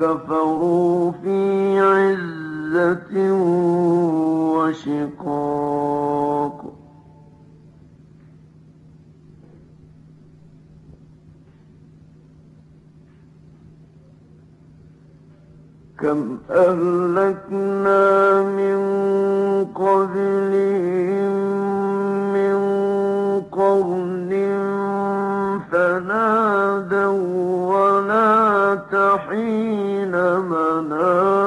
كفروا في عزة وشقاق. كم أهلكنا من قبلهم حين منام.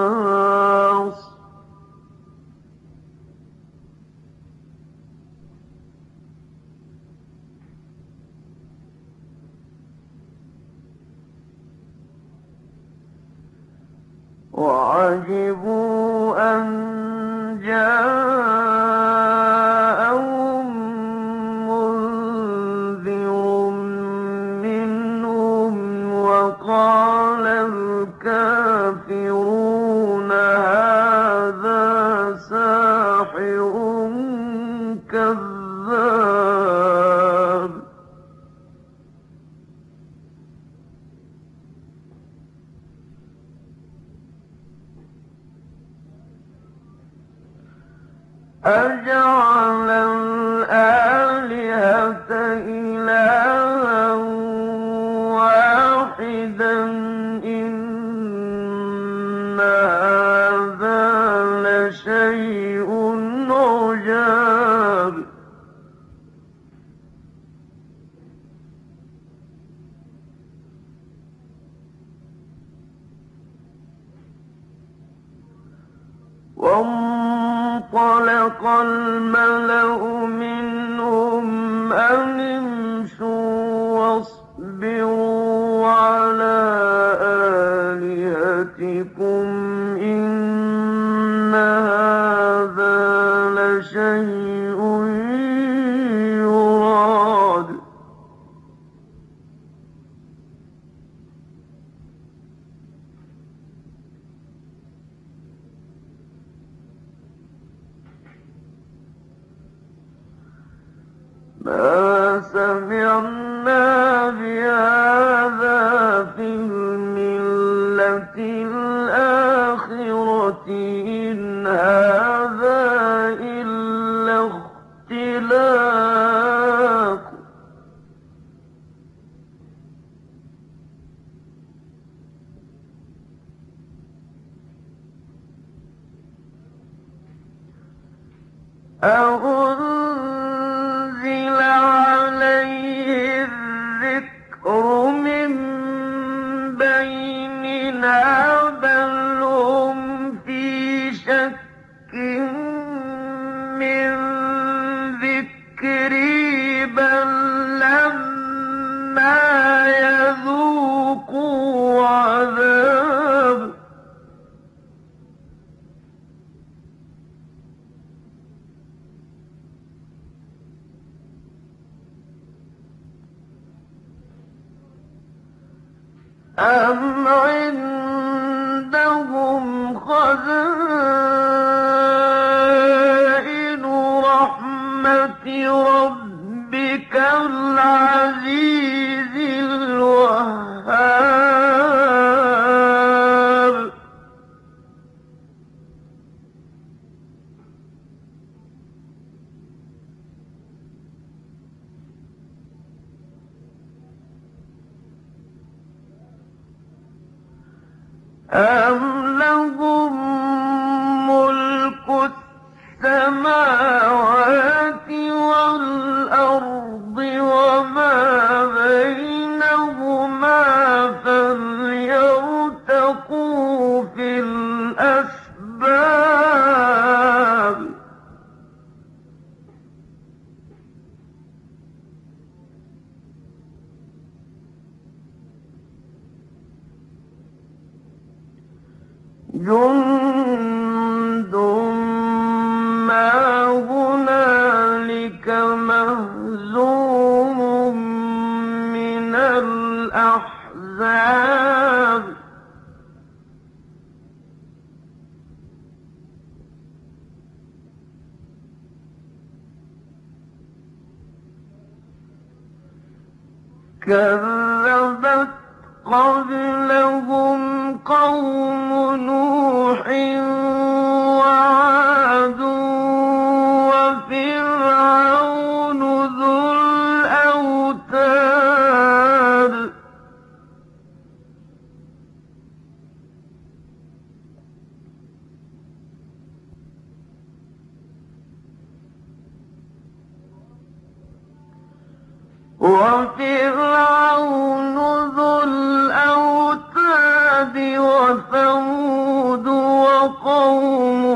كذاب أجعل الآن أم لهم مهزوم من الأحزاب. كذبت قبلهم قوم نوح وعاد وفرعون ذو الأوتاد وثمود وقوم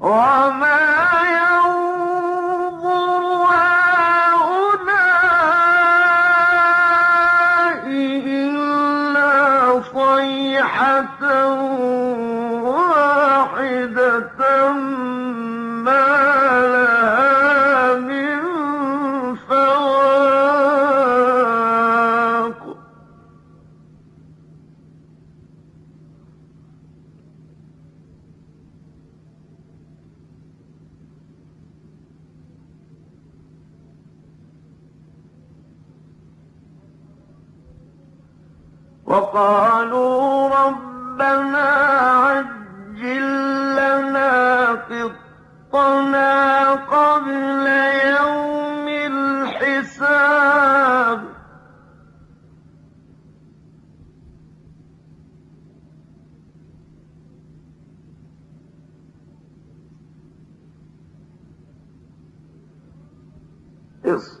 Oh, Amen. Deus.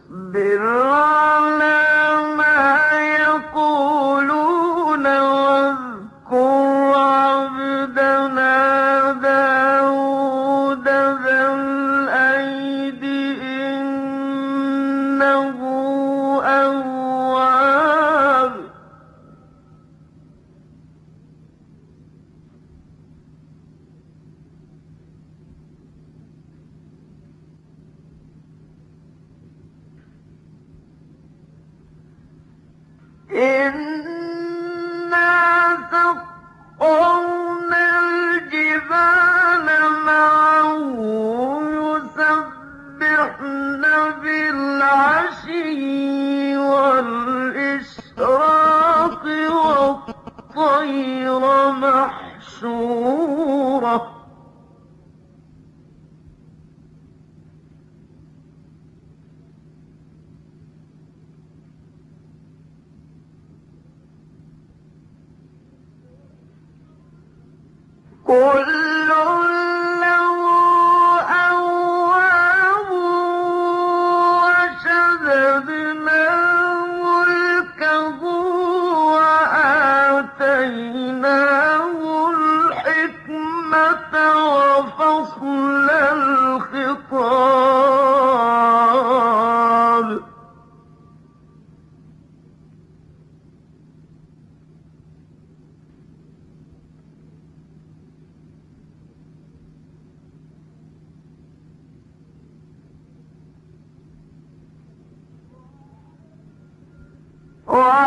قل O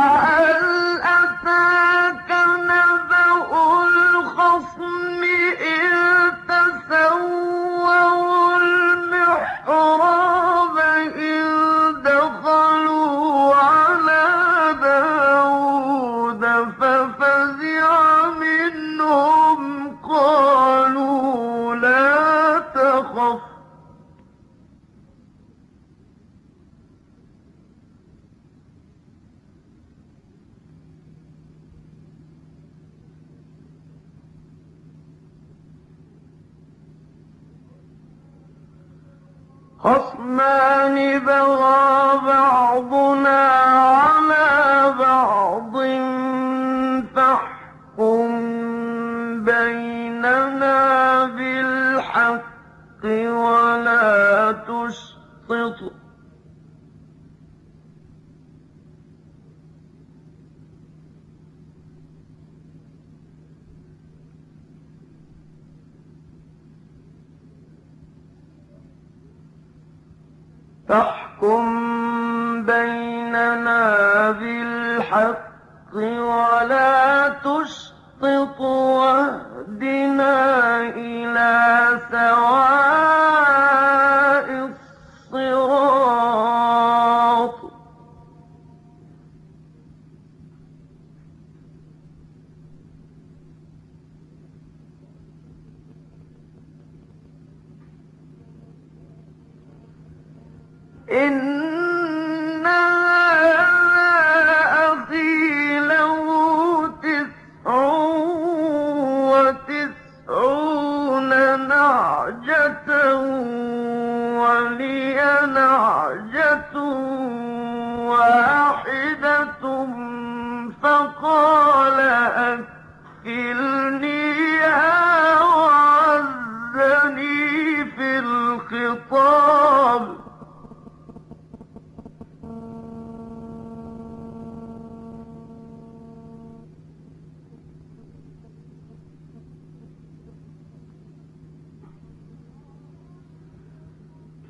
خصمان بغى بعضنا فاحكم بيننا بالحق ولا in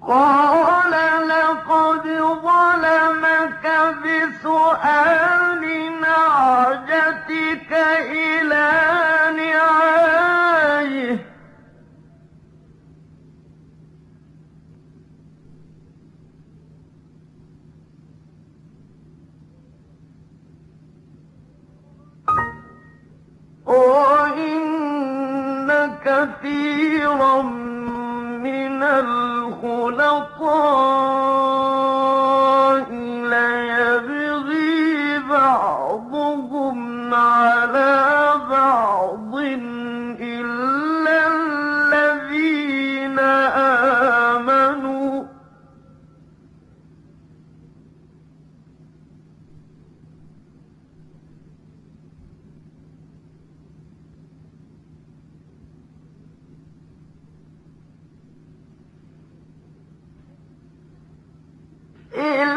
Oh. إلى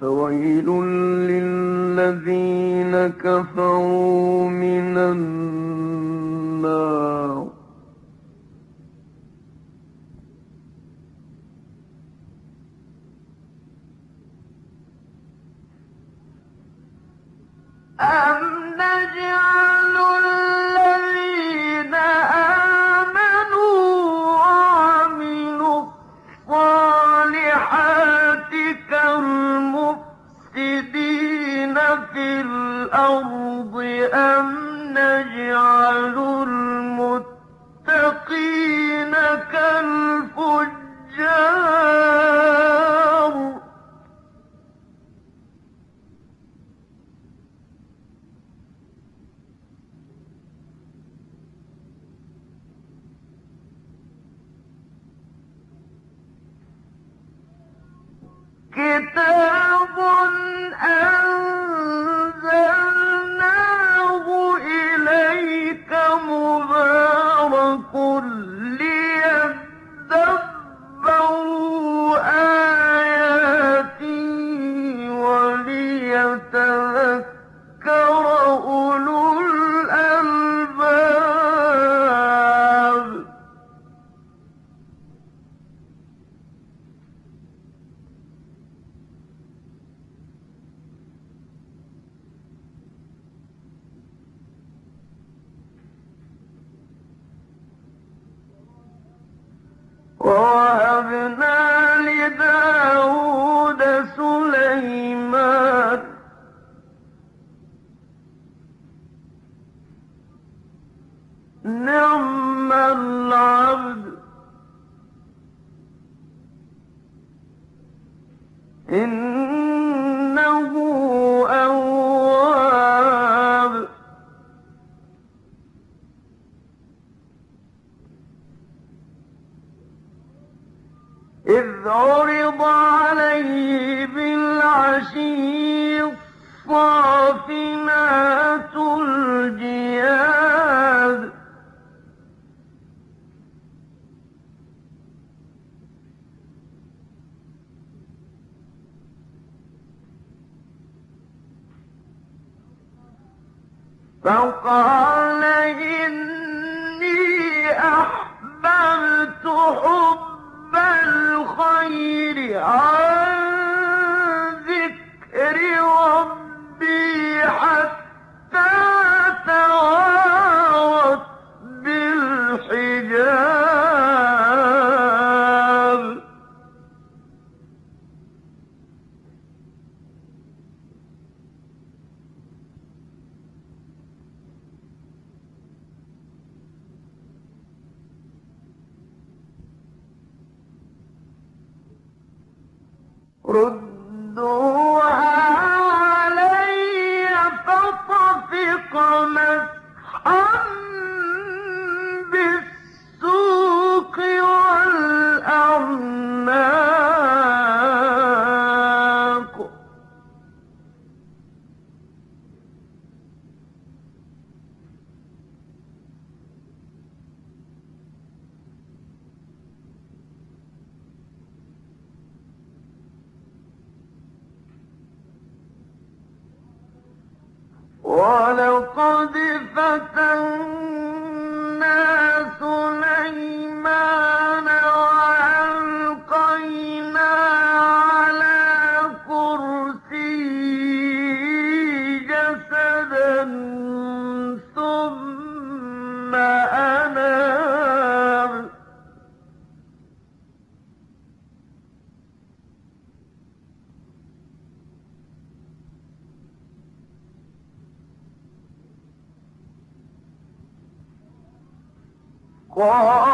فويل للذين كفروا من النار أم نجعل الذين آمنوا وعملوا الصالحات كالمفسدين في الأرض أم نجعل فقال إني أحببت حب الخير عن ذكر ولقد إنك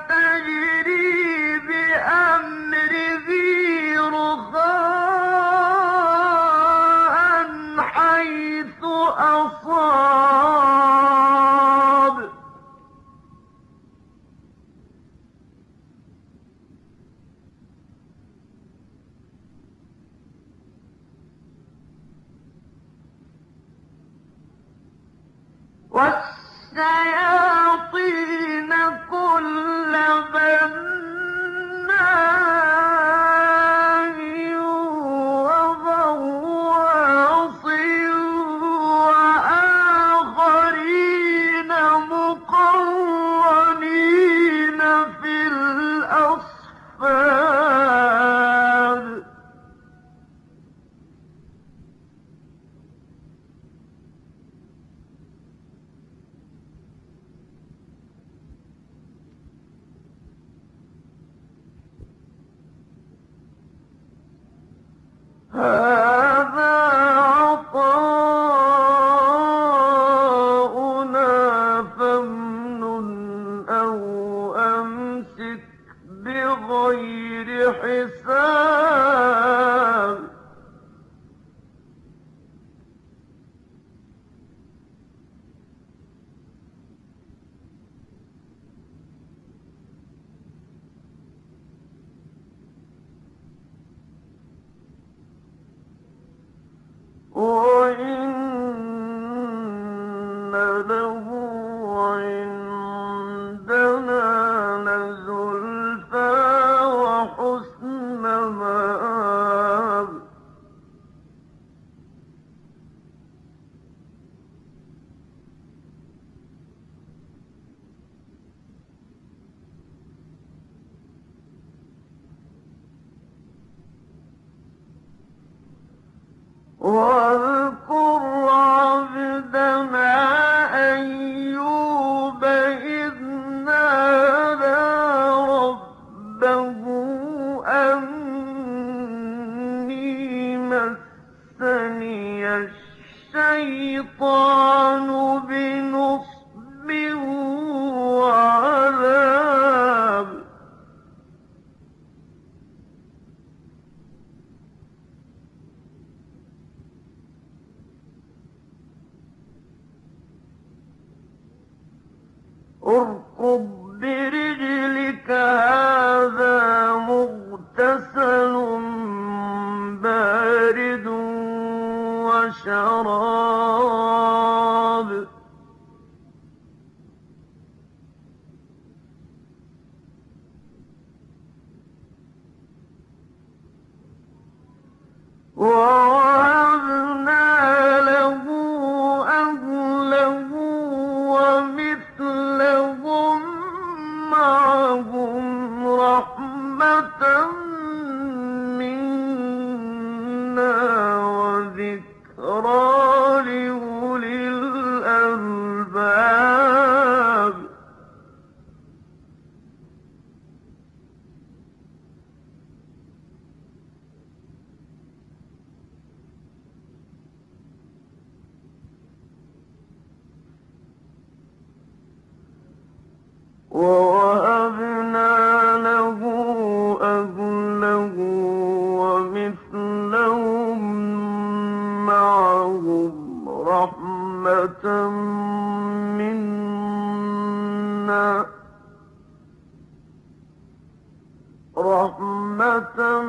رحمة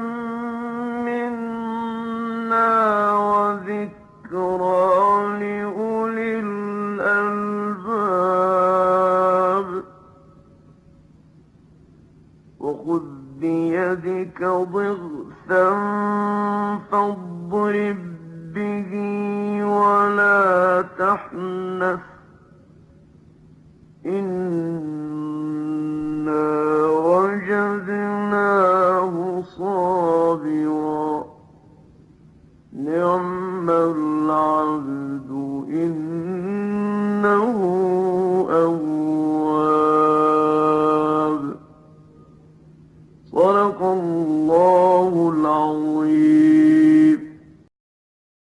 منا وذكرى لأولي الألباب. وخذ بيدك ضغثا فاضرب به ولا تحنث. إن